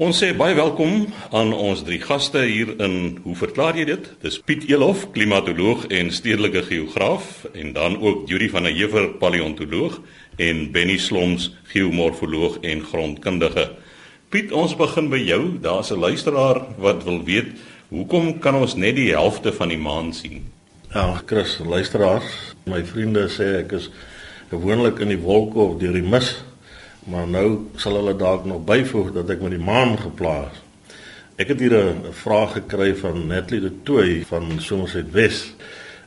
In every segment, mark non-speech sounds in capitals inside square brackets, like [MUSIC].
Ons sê baie welkom aan ons drie gaste hier in Hoe verklaar jy dit? Dis Piet Elof, klimatoloog en stedelike geograaf en dan ook Yuri van der Heever, paleontoloog en Benny Sloms, geomorfoloog en grondkundige. Piet, ons begin by jou. Daar's 'n luisteraar wat wil weet, hoekom kan ons net die helfte van die maan sien? Ja, Chris, luisteraars, my vriende sê ek is gewoonlik in die wolke of deur die mis maar nou sal hulle dalk nog byvoeg dat ek met die maan geplaas. Ek het hier 'n vraag gekry van Natalie de Tooi van Somerset Wes.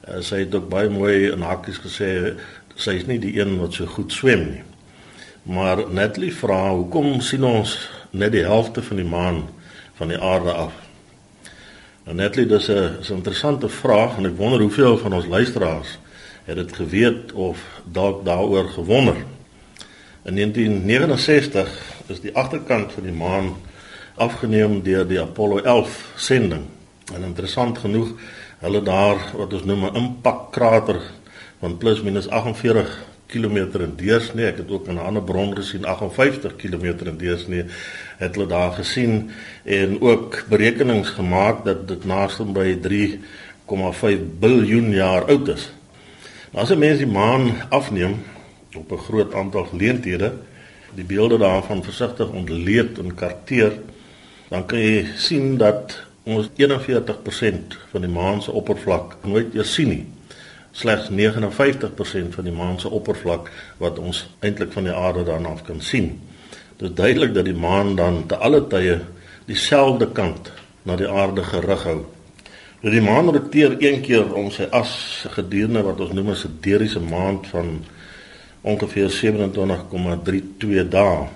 Uh, sy het ook baie mooi in hakkies gesê sy is nie die een wat so goed swem nie. Maar Natalie vra hoekom sien ons net die helfte van die maan van die aarde af? Nou Natalie, dis 'n is 'n interessante vraag en ek wonder hoeveel van ons luisteraars het dit geweet of dalk daaroor gewonder. In 1969 is die agterkant van die maan afgeneem deur die Apollo 11 sending. En interessant genoeg, hulle daar wat ons noem 'n impakkrater van plus minus 48 km in deursnee. Ek het ook in 'n ander bron gesien 58 km in deursnee het hulle daar gesien en ook berekenings gemaak dat dit naaste by 3,5 miljard jaar oud is. Nou as 'n mens die maan afneem, op 'n groot aantal geleenthede die beelde daarvan versigtig ontleed en karteer dan kan jy sien dat ons 41% van die maan se oppervlak nooit eers sien nie. Slegs 59% van die maan se oppervlak wat ons eintlik van die aarde dan af kan sien. Dit is duidelik dat die maan dan te alle tye dieselfde kant na die aarde gerig hou. Nou die maan roteer een keer om sy as gedurende wat ons noem 'n sideriese maand van ongeveer 27,32 dae.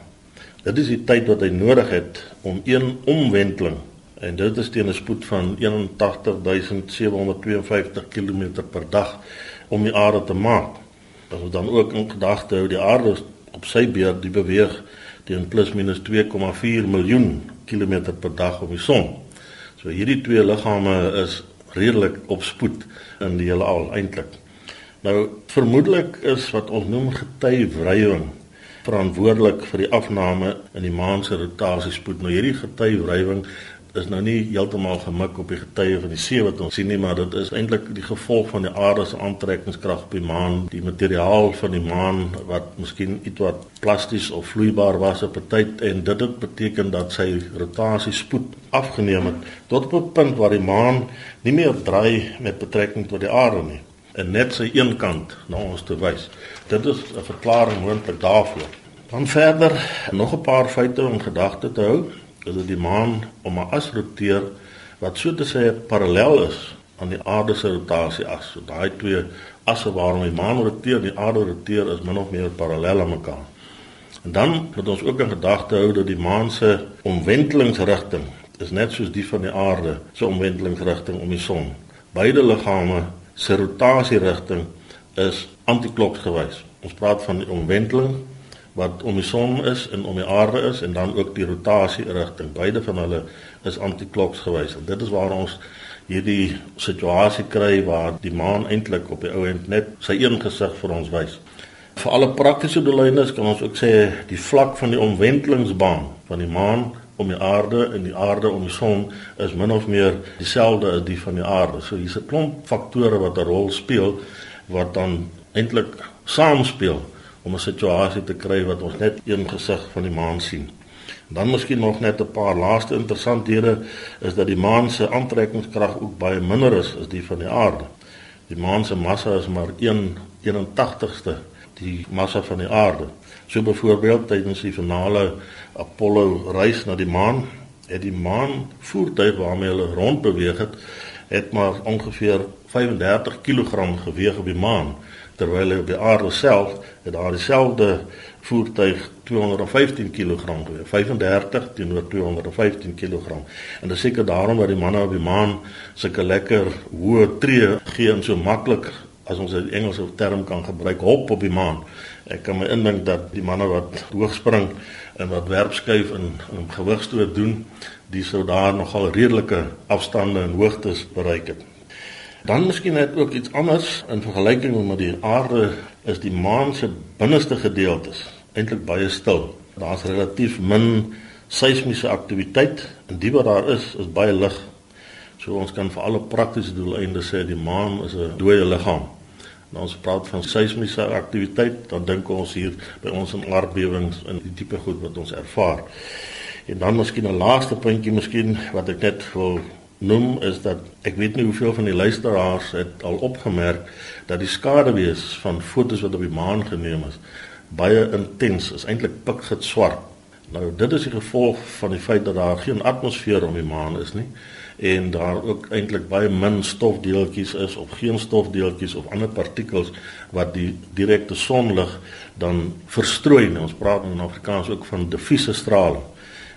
Dit is die tyd wat hy nodig het om een omwenteling en dit is teen 'n spoed van 81752 km per dag om die aarde te maak. As ons dan ook in gedagte hou die aarde op sy beurt die beweeg teen plus minus 2,4 miljoen kilometer per dag om die son. So hierdie twee liggame is redelik op spoed in die hele al eintlik. Nou vermoedelik is wat ons noem getywrywing verantwoordelik vir die afname in die maan se rotasiespoed. Nou hierdie getywrywing is nou nie heeltemal gemik op die getye van die see wat ons sien nie, maar dit is eintlik die gevolg van die aarde se aantrekkingskrag op die maan, die materiaal van die maan wat miskien ietwat plasties of vloeibaar was op 'n tyd en dit het beteken dat sy rotasiespoed afgeneem het tot op 'n punt waar die maan nie meer draai met betrekking tot die aarde nie en net sy een kant na ons toe wys. Dit is 'n verklaring moontlik daarvoor. Dan verder nog 'n paar feite om gedagte te hou. Dit die maan om 'n as roteer wat so te sê parallel is aan die aarde se rotasieas. So daai twee asse waarom die maan roteer en die aarde roteer is min of meer parallel aan mekaar. En dan moet ons ook in gedagte hou dat die maan se omwentelingsrigting is net soos die van die aarde se omwentelingsrigting om die son. Beide liggame se rotasierigting is antikloksgewys. Ons praat van die omwenteling wat om die son is en om die aarde is en dan ook die rotasierigting. Beide van hulle is antikloksgewys. En dit is waar ons hierdie situasie kry waar die maan eintlik op die ou end net sy een gesig vir ons wys. Vir alle praktiese doeleinde kan ons ook sê die vlak van die omwentelingsbaan van die maan om die aarde en die aarde om die son is min of meer dieselfde as die van die aarde. So hier's 'n klomp faktore wat 'n rol speel wat dan eintlik saamspeel om 'n situasie te kry wat ons net een gesig van die maan sien. Dan miskien nog net 'n paar laaste interessanthede is dat die maan se aantrekkingskrag ook baie minder is as die van die aarde. Die maan se massa is maar 1 81ste die massa van die aarde. So byvoorbeeld tydens die finale Apollo reis na die maan, het die maan voertuig waarmee hulle rond beweeg het, het maar ongeveer 35 kg geweg op die maan, terwyl hy op die aarde self het daar dieselfde voertuig 215 kg geweg, 35 teenoor 215 kg. En dit seker daarom dat die manne op die maan sulke lekker hoë tree gee en so maklik as ons 'n Engelse term kan gebruik, hop op die maan. Ek kan my indink dat die manne wat hoog spring en wat werpskuif en, en gewigstoot doen, die sou daar nogal redelike afstande en hoogtes bereik het. Dan miskien net ook iets anders in vergelyking met die aarde is die maan se binneste gedeeltes eintlik baie stil. Daar's relatief min seismiese aktiwiteit en die wat daar is is baie lig. So ons kan vir alle praktiese doeleindes sê die maan is 'n dooie liggaam. En ons praat van seismiese aktiwiteit, dan dink ons hier by ons in aardbewings en die tipe goed wat ons ervaar. En dan miskien 'n laaste puntjie miskien wat ek net wil noem is dat ek weet nie hoeveel van die luisteraars het al opgemerk dat die skaduwees van fotos wat op die maan geneem is baie intens is eintlik pikgit swart. Nou dit is die gevolg van die feit dat daar geen atmosfeer om die maan is nie en daar ook eintlik baie min stofdeeltjies is of geen stofdeeltjies of ander partikels wat die direkte sonlig dan verstrooi. Ons praat in Afrikaans ook van diffuse straling.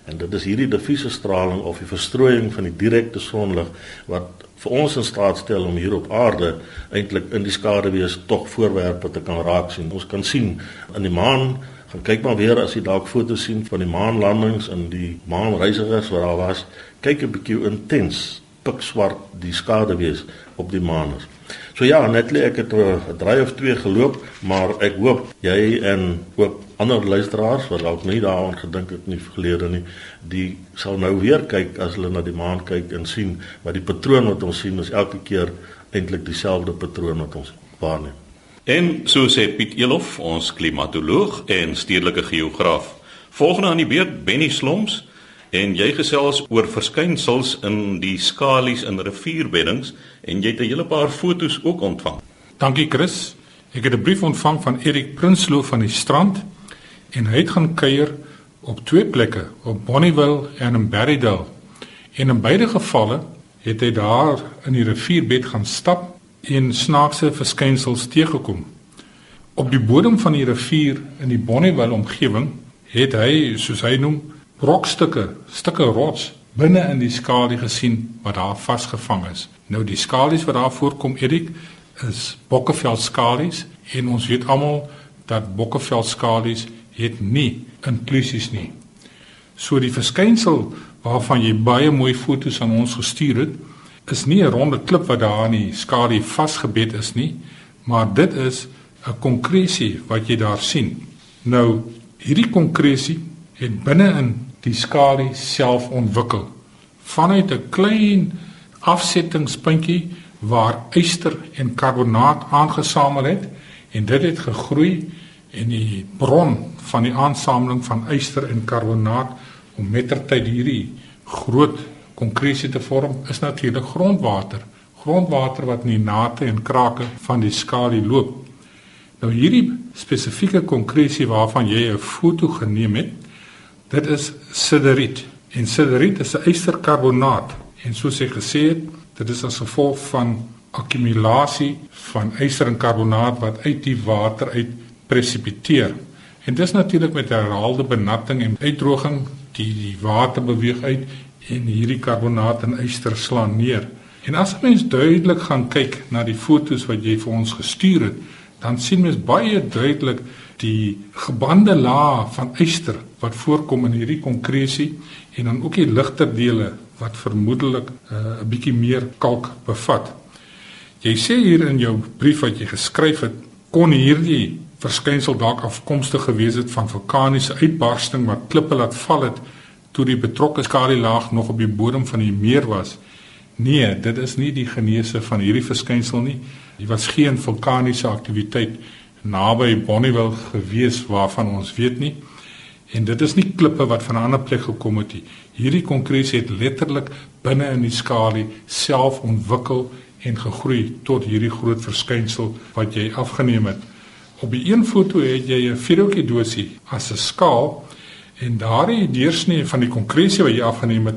En dit is hierdie diffuse straling of die verstrooiing van die direkte sonlig wat vir ons in staat stel om hier op aarde eintlik in die skaduwees tog voorwerpe te kan raak sien. Ons kan sien in die maan, gaan kyk maar weer as jy dalk foto's sien van die maanlandings en die maanreisigers wat daar was, kyk 'n bietjie intens pikswart die skaduwees op die maan is. So ja, netlik ek het 'n draai of twee geloop, maar ek hoop jy en ook ander luisteraars wat dalk nie daaraan gedink het nie verlede nie, die sal nou weer kyk as hulle na die maan kyk en sien wat die patroon wat ons sien is elke keer eintlik dieselfde patroon wat ons waarneem. En so sê Piet Elof, ons klimatoloog en stedelike geograaf. Volgende aan die beurt Benny Sloms en jy gesels oor verskynsels in die skalies in rivierbeddings en jy het 'n hele paar fotos ook ontvang. Dankie Chris. Ek het 'n brief ontvang van Erik Prinsloo van die strand en hy het gaan kuier op twee plekke, op Bonnieville en in Berrydale. En in beide gevalle het hy daar in die rivierbed gaan stap en snaakse verskynsels teëgekom. Op die bodem van die rivier in die Bonnieville omgewing het hy, soos hy noem, brokstukke, stukke rots binne in die skalie gesien wat daar vasgevang is. Nou die skalies wat daar voorkom, Erik, is bokkeveldskalies en ons weet almal dat bokkeveldskalies het nie inklusies nie. So die verskynsel waarvan jy baie mooi foto's aan ons gestuur het, is nie 'n ronde klip wat daar in die skalie vasgebed is nie, maar dit is 'n konkresie wat jy daar sien. Nou hierdie konkresie het binne in die skalie self ontwikkel. Vanuit 'n klein afsettingspuntjie waar yster en karbonaat aangesamel het en dit het gegroei en die bron van die aansameling van yster en karbonaat om mettertyd hierdie groot konkresie te vorm is natuurlik grondwater. Grondwater wat in die nate en krake van die skalie loop. Nou hierdie spesifieke konkresie waarvan jy 'n foto geneem het Dit is sideriet en sideriet is 'n ysterkarbonaat en soos ek gesê het, dit is as gevolg van akkumulasie van yster en karbonaat wat uit die water uit presipiteer. En dis natuurlik met herhaalde benatting en uitdroging die die water beweeg uit en hierdie karbonaat en yster slaan neer. En as mens duidelik gaan kyk na die fotos wat jy vir ons gestuur het, dan sien mens baie duidelik die gebande laag van yster wat voorkom in hierdie konkresie en dan ook die ligter dele wat vermoedelik eh, 'n uh, bietjie meer kalk bevat. Jy sê hier in jou brief wat jy geskryf het, kon hierdie verskynsel dalk afkomstig gewees het van vulkaniese uitbarsting wat klippe laat val het toe die betrokke skalielaag nog op die bodem van die meer was. Nee, dit is nie die geneese van hierdie verskynsel nie. Dit was geen vulkaniese aktiwiteit naby Bonnieville gewees waarvan ons weet nie. En dit is nie klippe wat van 'n ander plek gekom het nie. Hierdie konkresie het letterlik binne in die skalie self ontwikkel en gegroei tot hierdie groot verskynsel wat jy afgeneem het. Op die een foto het jy 'n vierhoekie dosie as 'n skaal en daardie deursnee van die konkresie wat jy afgeneem het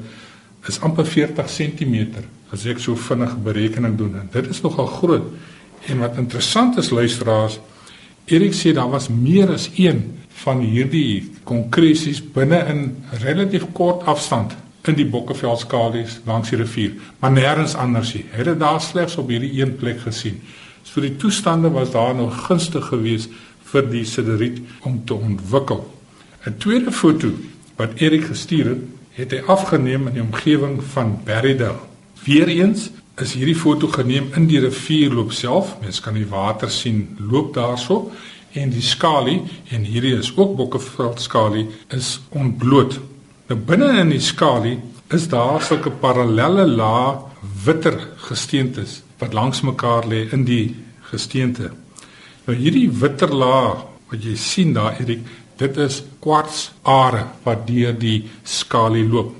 is amper 40 cm as ek so vinnig berekening doen. En dit is nogal groot. En wat interessant is luisteraars, Erik sê daar was meer as een van hierdie konkresies binne in relatief kort afstand in die Bokkeveldskalies langs die rivier, maar nêrens anders nie. Het dit daar slegs op hierdie een plek gesien. So die toestande was daar nou gunstig geweest vir die sideriet om te ontwikkel. 'n Tweede foto wat Erik gestuur het, het hy afgeneem in die omgewing van Berrydale. Weereens is hierdie foto geneem in die rivierloop self. Mens kan die water sien loop daarso en die skalie en hierdie is ook Bokkeveld skalie is ontbloot. Nou binne in die skalie is daar sulke parallelle lae witter gesteentes wat langs mekaar lê in die gesteente. Nou hierdie witter laag wat jy sien daar Erik, dit is kwartsare wat deur die skalie loop.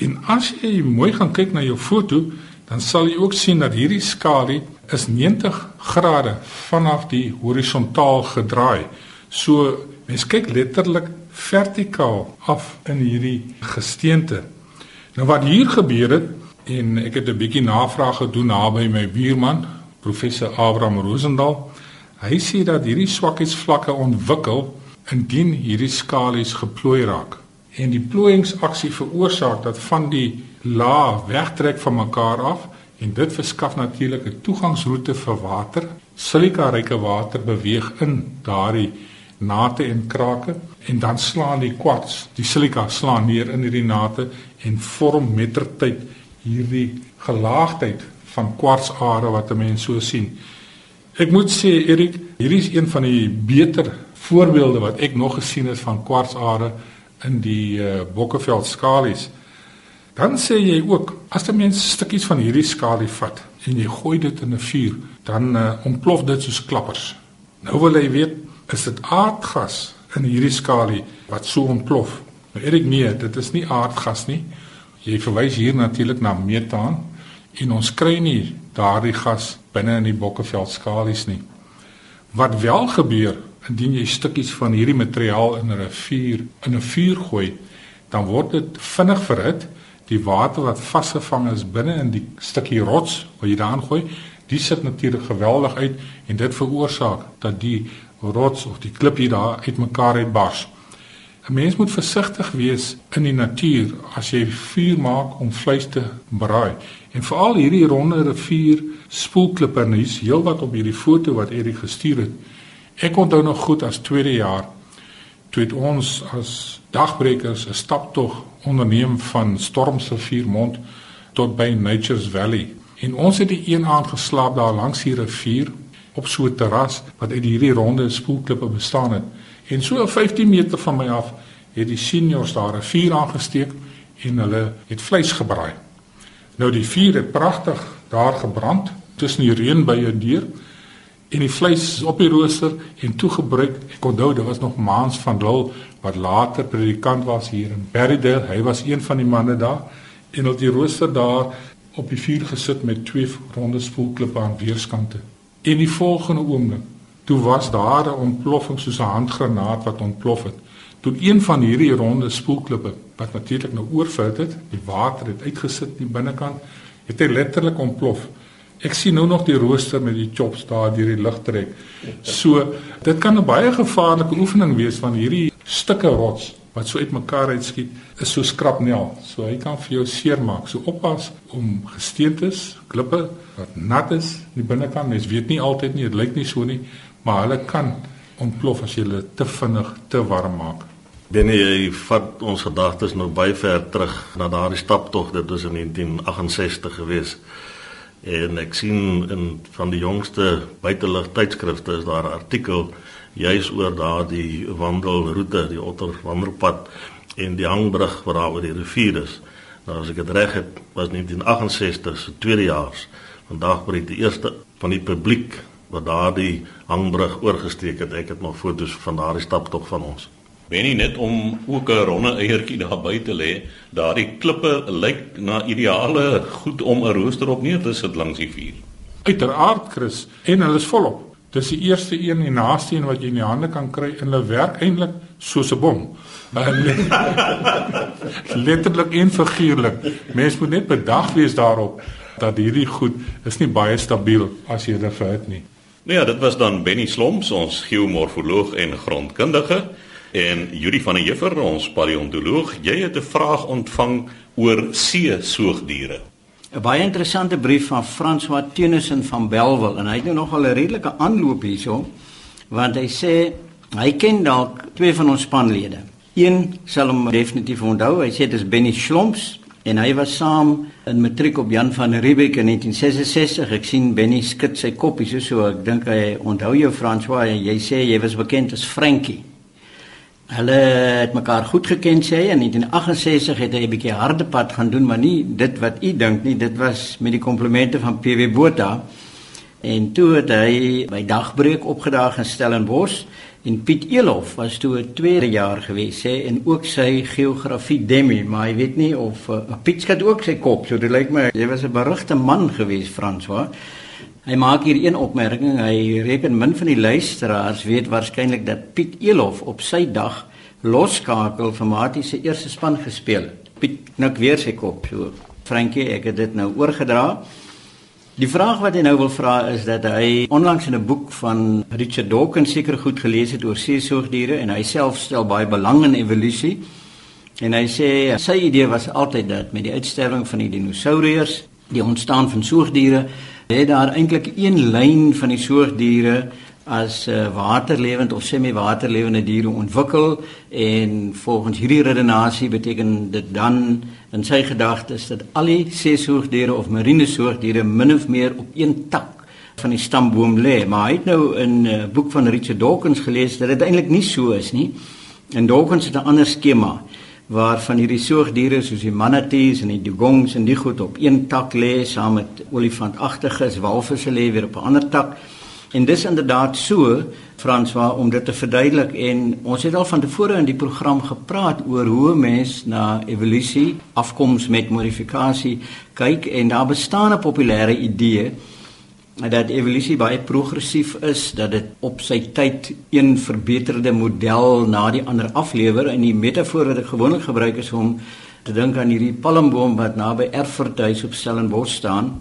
En as jy mooi gaan kyk na jou foto, dan sal jy ook sien dat hierdie skalie is 90 grade vanaf die horisontaal gedraai. So mens kyk letterlik vertikaal af in hierdie gesteente. Nou wat hier gebeur het en ek het 'n bietjie navraag gedoen naby my buurman, professor Abraham Rosendal. Hy sê dat hierdie swakheidsvlakke ontwikkel indien hierdie skalies geplooi raak. En die plooiingsaksie veroorsaak dat van die laag wegtrek van mekaar af en dit verskaf natuurlik 'n toegangsroete vir water. Silikaryke water beweeg in daardie nate en krake en dan slaan die kwarts, die silika slaan neer in hierdie nate en vorm mettertyd hierdie gelaagdheid van kwartsare wat 'n mens so sien. Ek moet sê Erik, hierdie is een van die beter voorbeelde wat ek nog gesien het van kwartsare in die uh, Bokkeveld skalies. Dan sê jy ook as 'n mens stukkies van hierdie skalie vat en jy gooi dit in 'n vuur, dan uh, ontplof dit soos klappers. Nou wil jy weet, is dit aardgas in hierdie skalie wat so ontplof? Nou Erik, nee, dit is nie aardgas nie. Jy verwys hier natuurlik na metaan en ons kry nie daardie gas binne in die Bokkeveld skalies nie. Wat wel gebeur indien jy stukkies van hierdie materiaal in 'n rivier in 'n vuur gooi, dan word dit vinnig verhit. Die water wat vasgevang is binne in die stukkie rots wat jy daarin gooi, dit sit natuurlik geweldig uit en dit veroorsaak dat die rots of die klippie daar uitmekaar uitbars. 'n Mens moet versigtig wees in die natuur as jy vuur maak om vleis te braai. En veral hierdie ronde rivier spoelklipper nuus heelwat op hierdie foto wat Erik gestuur het. Ek onthou nog goed as tweede jaar toe het ons as dagbrekers 'n staptog onderneem van Stormsrivier Mond tot by Nature's Valley. En ons het die een aand geslaap daar langs die rivier op so 'n terras wat uit hierdie ronde spoelklippe bestaan het. En so 15 meter van my af het die seniors daar 'n vuur aangesteek en hulle het vleis gebraai. Nou die vuur het pragtig daar gebrand tussen die reënbuie deur en die vleis is op die rooster en toegebruik. Ek onthou daar was nog maans van Lul wat later predikant was hier in Berrydale. Hy was een van die manne daar en op die rooster daar op die vuur gesit met twee ronde spoelklippe aan weerskante. En die volgende oomblik Toe was daar 'n ontploffing soos 'n handgranaat wat ontplof het. Toe een van hierdie ronde spoelklippe wat natuurlik nou oorvult het, die water het uitgesit in die binnekant, het hy letterlik ontplof. Ek sien nou nog die rooster met die chops daar deur die lug trek. So, dit kan 'n baie gevaarlike oefening wees van hierdie stukke rots wat so uitmekaar uitskiet, is so skrapnel. So hy kan vir jou seermaak. So oppas om gesteentes, klippe wat nat is in die binnekant. Mens weet nie altyd nie, dit lyk nie so nie maar hulle kan ontplof as jy hulle te vinnig te warm maak. Binne jy vat ons gedagtes nou baie ver terug na daardie staptog dit was in 1968 gewees. En ek sien in van die jongste buitelug tydskrifte is daar 'n artikel juis oor daardie wandelroete, die Otter wandelpad en die hangbrug wat daar oor die rivier is. Nou as ek dit reg het, was 1968 se tweede jaar. Vandag breek die eerste van die publiek wat daardie hangbrug oorgesteek het. Ek het nog foto's van daardie staptog van ons. Benie net om ook 'n ronde eiertjie daar buite te lê. Daardie klippe lyk na ideale goed om 'n rooster op neer te sit langs die vuur. Uiteraard, Chris, en hulle is volop. Dis die eerste een en naaste een wat jy in die hande kan kry en hulle werk eintlik soos 'n bom. [LAUGHS] Letterlik en figuurlik. Mens moet net bedag wees daarop dat hierdie goed is nie baie stabiel as jy dit verhit nie. Nou ja, dit was dan Benny Slomps, ons geomorfoloog en grondkundige en Juri van der Heever, ons paleontoloog. Jy het 'n vraag ontvang oor see soogdiere. 'n Baie interessante brief van François Tennyson van Belwel en hy het nou nog al 'n redelike aanloop hierso want hy sê hy ken dalk twee van ons spanlede. Een sal hom definitief onthou. Hy sê dit is Benny Slomps en hy was saam in matriek op Jan van Riebeeck in 1966. Ek sien Benny skud sy koppie so so ek dink hy onthou jou François en jy sê jy was bekend as Frankie. Hulle het mekaar goed geken sê hy. In 1968 het hy 'n bietjie harde pad gaan doen, maar nie dit wat u dink nie, dit was met die komplimente van PW Botha. En toe het hy by dagbreek opgedaag in Stellenbosch. En Piet Elof was toe 'n tweede jaar gewees sê en ook sy geografie demi, maar hy weet nie of uh, Piet skat ook sy kop, so dit lyk my jy was 'n berugte man gewees François. Hy maak hier een opmerking. Hy reken min van die luisteraars weet waarskynlik dat Piet Elof op sy dag loskakel vir Matie se eerste span gespeel het. Piet nik weer sy kop so. Frankie, ek het dit nou oorgedra. Die vraag wat hy nou wil vra is dat hy onlangs in 'n boek van Richard Dawkins seker goed gelees het oor seesoogdiere en hy self stel baie belang in evolusie. En hy sê sy idee was altyd dat met die uitsterwing van die dinosourus, die ontstaan van soogdiere het daar eintlik een lyn van die soogdiere as uh, waterlewend of semi-waterlewende diere ontwikkel en volgens hierdie redenasie beteken dit dan in sy gedagtes dat al die seesoogdiere of marine soogdiere min of meer op een tak van die stamboom lê. Maar hy het nou in 'n uh, boek van Richard Dawkins gelees dat dit eintlik nie so is nie. En Dawkins het 'n ander skema waarvan hierdie soogdiere soos die manatees en die dugongs en die goed op een tak lê saam met olifantagtiges, walvisse lê weer op 'n ander tak. En dis inderdaad so François om dit te verduidelik en ons het al van tevore in die program gepraat oor hoe mens na evolusie, afkoms met modifikasie kyk en daar bestaan 'n populêre idee dat evolusie baie progressief is, dat dit op sy tyd een verbeterde model na die ander aflewer en die metafoor wat ek gewoonlik gebruik is om te dink aan hierdie palmboom wat naby Erfurt huis op Stellenbosch staan.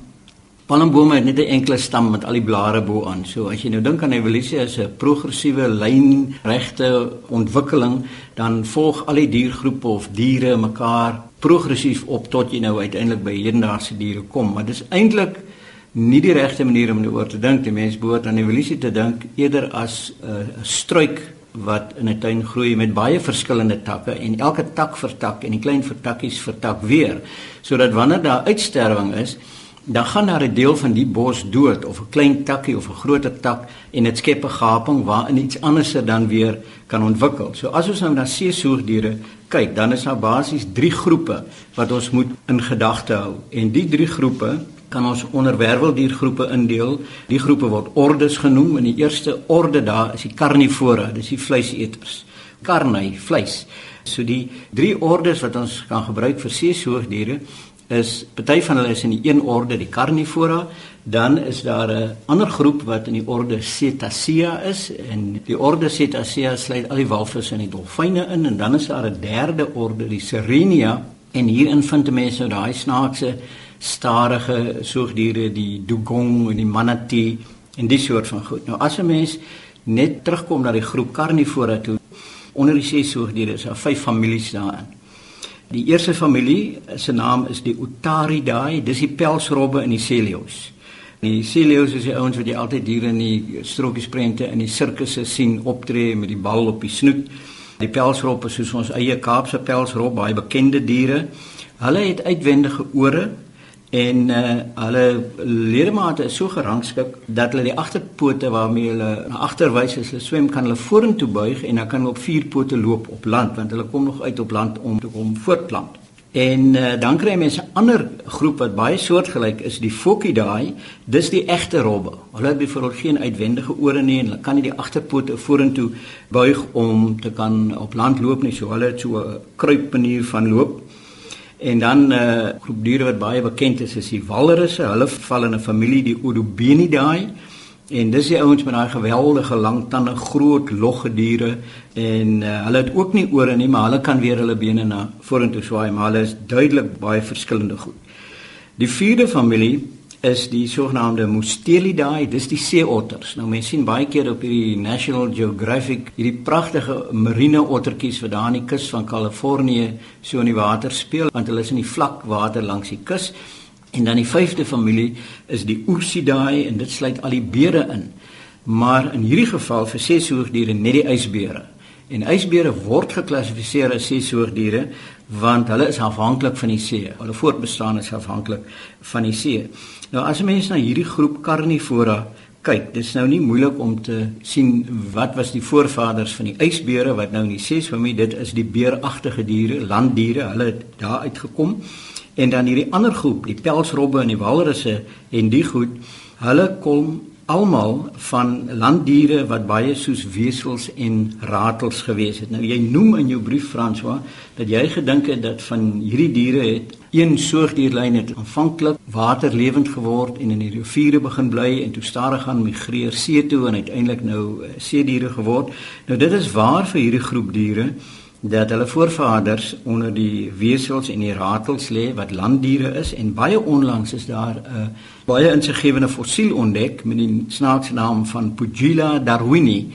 Palmbome het net 'n enkele stam met al die blare bo aan. So as jy nou dink aan evolusie as 'n progressiewe lynregte ontwikkeling, dan volg al die diergroepe of diere mekaar progressief op tot jy nou uiteindelik by hedendaagse diere kom. Maar dis eintlik nie die regte manier om oor te dink. Die mens behoort aan evolusie te dink eerder as eh, 'n uh, struik wat in 'n tuin groei met baie verskillende takke en elke tak vertak en die klein vertakkies vertak weer sodat wanneer daar uitsterwing is dan gaan daar 'n deel van die bos dood of 'n klein takkie of 'n groter tak en dit skep 'n gaping waarin iets anderser dan weer kan ontwikkel. So as ons nou na seesoogdiere kyk, dan is daar basies 3 groepe wat ons moet in gedagte hou. En die 3 groepe kan ons onder werweldiergroepe indeel. Die groepe word ordes genoem. In die eerste orde daar is die carnivora, dis die vleiseters. Carne, vleis. So die drie ordes wat ons kan gebruik vir seesoogdiere is party van hulle is in die een orde die carnivora, dan is daar 'n ander groep wat in die orde Cetacea is en die orde Cetacea sluit al die walvisse en die dolfyne in en dan is daar 'n derde orde die Sirenia en hierin vind mense nou daai snaakse stadige soogdiere, die dugong en die manatee en die soort van goed. Nou as 'n mens net terugkom na die groep carnivora toe, onder die ses soogdiere is daar vyf families daarin. Die eerste familie se naam is die Otaridae, dis die pelsrobbe en die Celios. Die Celios is die ouens wat jy altyd diere in die strokiesprente in die sirkusse sien optree met die bal op die snoet. Die pelsrobbe soos ons eie Kaapse pelsrob, baie bekende diere. Hulle het uitwendige ore en uh, hulle ledemate is so gerangskik dat hulle die agterpote waarmee hulle na agterwys as hulle swem kan hulle vorentoe buig en dan kan hulle op vier pote loop op land want hulle kom nog uit op land om te kom voortplant. En uh, dan kry mense 'n ander groep wat baie soortgelyk is, die Phocidae, dis die egte robbe. Hulle het byvoorbeeld geen uitwendige ore nie en hulle kan nie die agterpote vorentoe buig om te kan op land loop nie. So hulle het so 'n kruipmanier van loop. En dan 'n uh, eh, groep diere wat baie bekend is, is die walrusse. Hulle val in 'n familie die Odobenidae. En dis die ouens met daai geweldige lang tande, groot logge diere en uh, hulle het ook nie ore nie, maar hulle kan weer hulle bene na vorentoe swaai, maar hulle is duidelik baie verskillende goed. Die vierde familie is die sogenaamde Mustelidae, dis die seeotters. Nou mense sien baie keer op hierdie National Geographic hierdie pragtige marine ottertjies wat daar aan die kus van Kalifornië so in die water speel, want hulle is in die vlak water langs die kus. En dan die vyfde familie is die Ursidae en dit sluit al die beere in. Maar in hierdie geval vir seesoogdiere net die ysbeere. En ysbeere word geklassifiseer as seesoogdiere want hulle is afhanklik van die see. Hulle voortbestaan is afhanklik van die see. Nou as 'n mens na hierdie groep carnivora kyk, dis nou nie moeilik om te sien wat was die voorvaders van die ysbeere wat nou in die ses familie, dit is die beeragtige diere, landdiere, hulle het daar uitgekom. En dan hierdie ander groep, die pelsrobbe en die walrusse en die goed, hulle kom almal van landdiere wat baie soos wesels en ratels gewees het. Nou jy noem in jou brief François dat jy gedink het dat van hierdie diere het een soogdierlyn het aanvanklik waterlewend geword en in die riviere begin bly en toe stadig gaan migreer see toe en uiteindelik nou uh, see diere geword. Nou dit is waar vir hierdie groep diere dat hulle voorvaders onder die wesels en die ratels lê wat landdiere is en baie onlangs is daar 'n uh, baie insiggewende fossiel ontdek met die snaakse naam van Pugila darwini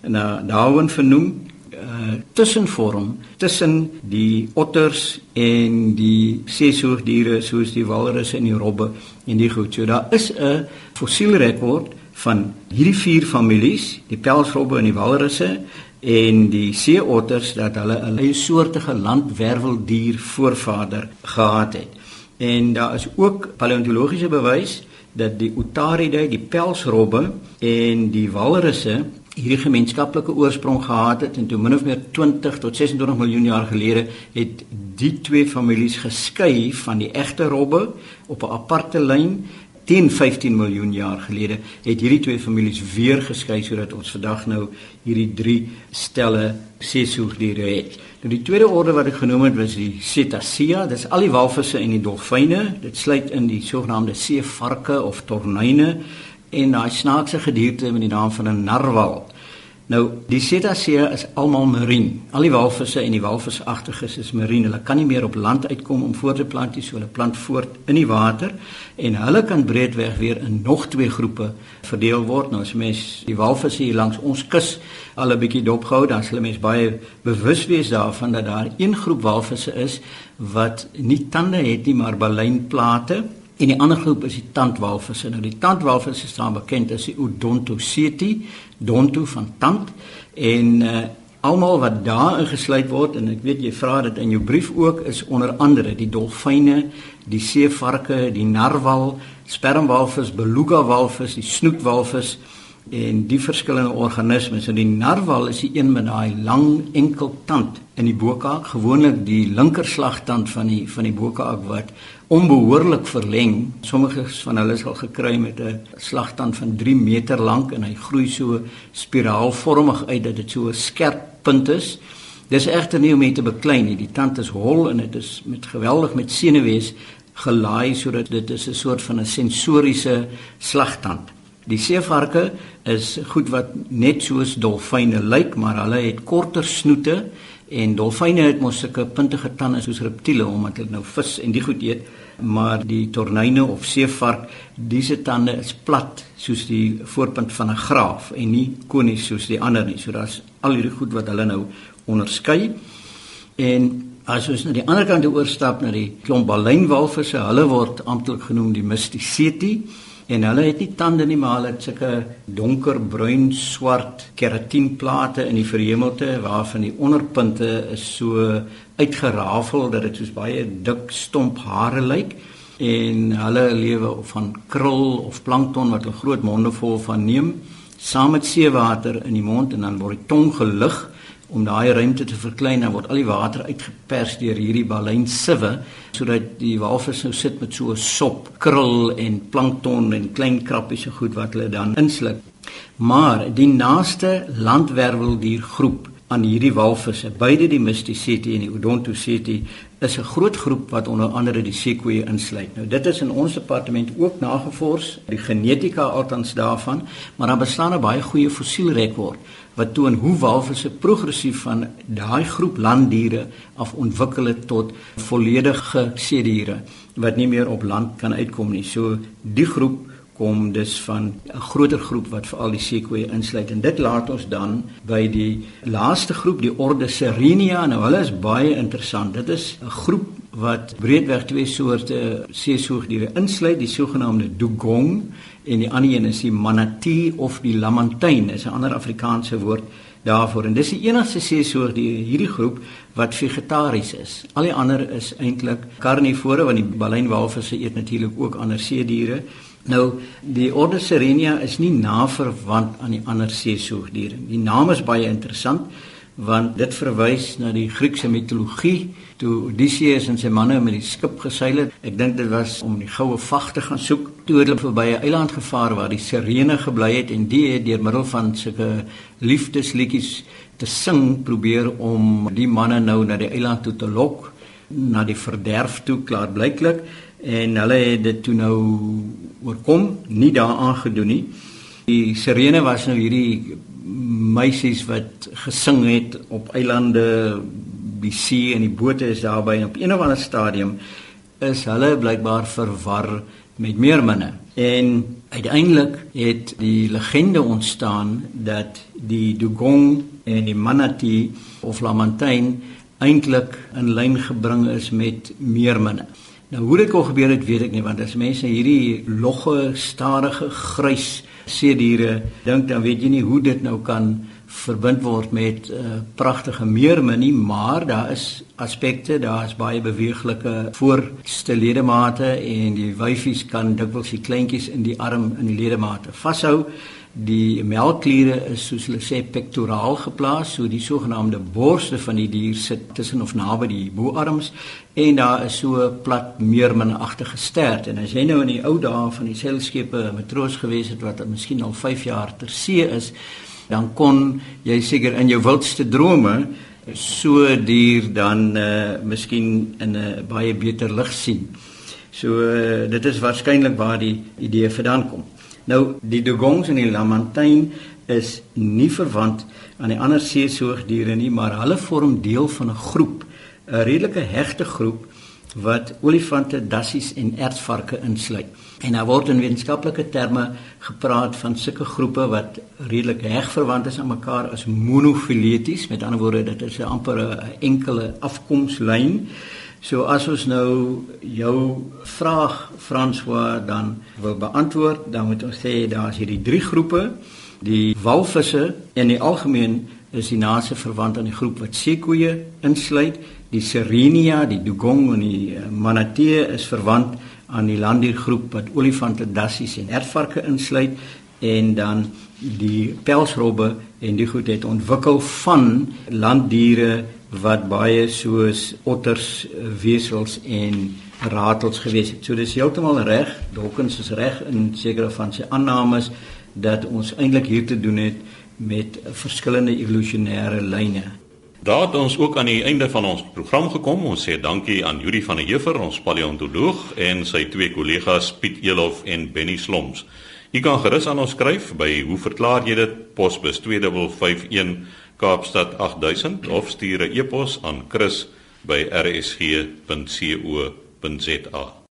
en uh, Darwin vernoem uh, tussenvorm tussen die otters en die seesoogdiere soos die walrusse en die robbe en die goed. So daar is 'n fossielrekord van hierdie vier families, die pelsrobbe en die walrusse en die seeotters dat hulle 'n eie soortige landwerweldier voorvader gehad het. En daar is ook paleontologiese bewys dat die Otaridae, die pelsrobbe en die walrusse hierdie gemeenskaplike oorsprong gehad het en toe min of meer 20 tot 26 miljoen jaar gelede het die twee families geskei van die egte robbe op 'n aparte lyn 10 15 miljoen jaar gelede het hierdie twee families weer geskei sodat ons vandag nou hierdie drie stelle seesoogdiere het. Nou die tweede orde wat ek genoem het was die Cetacea, dis al die walvisse en die dolfyne. Dit sluit in die sogenaamde seevarke of tornyne en daai snaakse gedierte met die naam van 'n narwal. Nou, die cetacea is almal marien. Al die walvisse en die walvisagtiges is marien. Hulle kan nie meer op land uitkom om voort te plant nie, so hulle plant voort in die water en hulle kan breedweg weer in nog twee groepe verdeel word. Nou as mens die walvisse hier langs ons kus al 'n bietjie dopgehou, dan sal mense baie bewus wees daarvan dat daar een groep walvisse is wat nie tande het nie, maar baleinplate En die ander groep is die tandwalvisse. Nou die tandwalvisse staan bekend as die Odontoceti, donto van tand en uh, almal wat daarin gesluit word en ek weet jy vra dit in jou brief ook is onder andere die dolfyne, die seevarke, die narwal, spermwalvis, beluga walvis, die snoetwalvis en die verskillende organismes. En die narwal is die een met daai lang enkel tand in die bokaak, gewoonlik die linkerslagtand van die van die bokaak wat onbehoorlik verleng. Sommige van hulle is al gekry met 'n slagtand van 3 meter lank en hy groei so spiraalvormig uit dat dit so 'n skerp punt is. Dis egter nie om dit te beklein nie. Die tand is hol en dit is met geweldig met senuwees gelaai sodat dit is 'n soort van 'n sensoriese slagtand. Die seevarke is goed wat net soos dolfyne lyk, maar hulle het korter snoete en dolfyne het mos sulke puntige tande soos reptiele omdat hulle nou vis en die goed eet, maar die tornyne of seevark, diese tande is plat soos die voorpunt van 'n graaf en nie konies soos die ander nie. So daar's al hierdie goed wat hulle nou onderskei. En as ons na die ander kant oorstap na die klomp baleinwalvisse, hulle word amptelik genoem die Mysticeti en hulle het nie tande nie maar hulle het sulke donkerbruin swart keratienplate in die verhemelte waarvan die onderpunte is so uitgerafel dat dit soos baie dik stomp hare lyk. En hulle lewe van krul of plankton wat 'n groot monde vol van neem saam met seewater in die mond en dan word die tong gelig om daai ruimte te verklein dan word al die water uitgepers deur hierdie balyn siwe sodat die walvis nou sit met so 'n sop, krul en plankton en klein krappies en goed wat hulle dan insluk. Maar die naaste landwerweldier groep aan hierdie walvisse, beide die Mysticeti en die Odontoceti, is 'n groot groep wat onder andere die sequoia insluit. Nou dit is in ons departement ook nagevors, die genetika altans daarvan, maar daar bestaan 'n baie goeie fossielrekord wat toon hoe walvisse progressief van daai groep landdiere af ontwikkel het tot volledige seediere wat nie meer op land kan uitkom nie. So die groep kom dus van 'n groter groep wat veral die sequoia insluit. En dit laat ons dan by die laaste groep die orde Serenia. Nou hulle is baie interessant. Dit is 'n groep wat breedweg twee soorte seesoogdiere insluit. Die sogenaamde dugong en die ander een is die manatee of die lamantyn is 'n ander Afrikaanse woord daarvoor. En dis die enigste seesoogdiere hierdie groep wat vegetaries is. Al die ander is eintlik karnivore want die baleinwalvisse eet natuurlik ook ander seediere Nou, die orde Sirenia is nie naverwant aan die ander seesoogdiere. Die naam is baie interessant want dit verwys na die Griekse mitologie toe Odysseus en sy manne met die skip geseil het. Ek dink dit was om die goue vag te gaan soek. Toe hulle verby 'n eiland gevaar waar die sirene gebly het en die het deur middel van sulke liefdesliedjies te sing probeer om die manne nou na die eiland toe te lok na die verderf toe klaar blyklik en hulle het dit toe nou oorkom, nie daaraan gedoen nie. Die sirene was nou hierdie meisies wat gesing het op eilande die see en die bote is daarby. En op een of ander stadium is hulle blykbaar verwar met meerminne en uiteindelik het die legende ontstaan dat die dugong en die manatee of lamantyn eintlik in lyn gebring is met meerminne nou hoe dit kon gebeur het weet ek nie want as mense hierdie logge stadige grys seediere dink dan weet jy nie hoe dit nou kan verbind word met 'n uh, pragtige meermin nie maar daar is aspekte daar is baie beweeglike voorste ledemate en die wyfies kan dikwels die kleintjies in die arm in die ledemate vashou die melkkliere is soos hulle sê pektoraal geplaas so die sogenaamde borste van die dier sit tussen of naby die boarms en daar is so plat meerminagtige stert. En as jy nou in die ou dae van die seilskepe matroos gewees het wat miskien al 5 jaar ter see is dan kon jy seker in jou wildste drome so dier dan uh, miskien in 'n baie beter lig sien. So uh, dit is waarskynlik waar die idee vandaan kom Nou die dugongs en die lamantyn is nie verwant aan die ander seesoogdiere nie, maar hulle vorm deel van 'n groep, 'n redelike hegte groep wat olifante, dassies en ertsvarke insluit. En daar word in wetenskaplike terme gepraat van sulke groepe wat redelik heg verwant is aan mekaar as monofileties, met ander woorde dit is 'n amper 'n enkele afkomslyn. So as ons nou jou vraag François dan wil beantwoord, dan moet ons sê daar's hierdie drie groepe. Die walvisse in die algemeen is die naaste verwant aan die groep wat seekoeie insluit. Die Sirenia, die dugong en die eh, manatee is verwant aan die landdiergroep wat olifante, dassies en ertvarke insluit en dan die pelsrobbe en die goed het ontwikkel van landdiere wat baie soos otters, wesels en ratels gewees het. So dis heeltemal reg. Dawkins is reg in sekere van sy aannames dat ons eintlik hier te doen het met verskillende evolusionêre lyne. Daar het ons ook aan die einde van ons program gekom. Ons sê dankie aan Juri van der Heever, ons paleontoloog en sy twee kollegas Piet Elof en Benny Sloms. Jy kan gerus aan ons skryf by hoe verklaar jy dit posbus 2551 Kaapstad 8000 of stuur 'n e-pos aan chris@rsg.co.za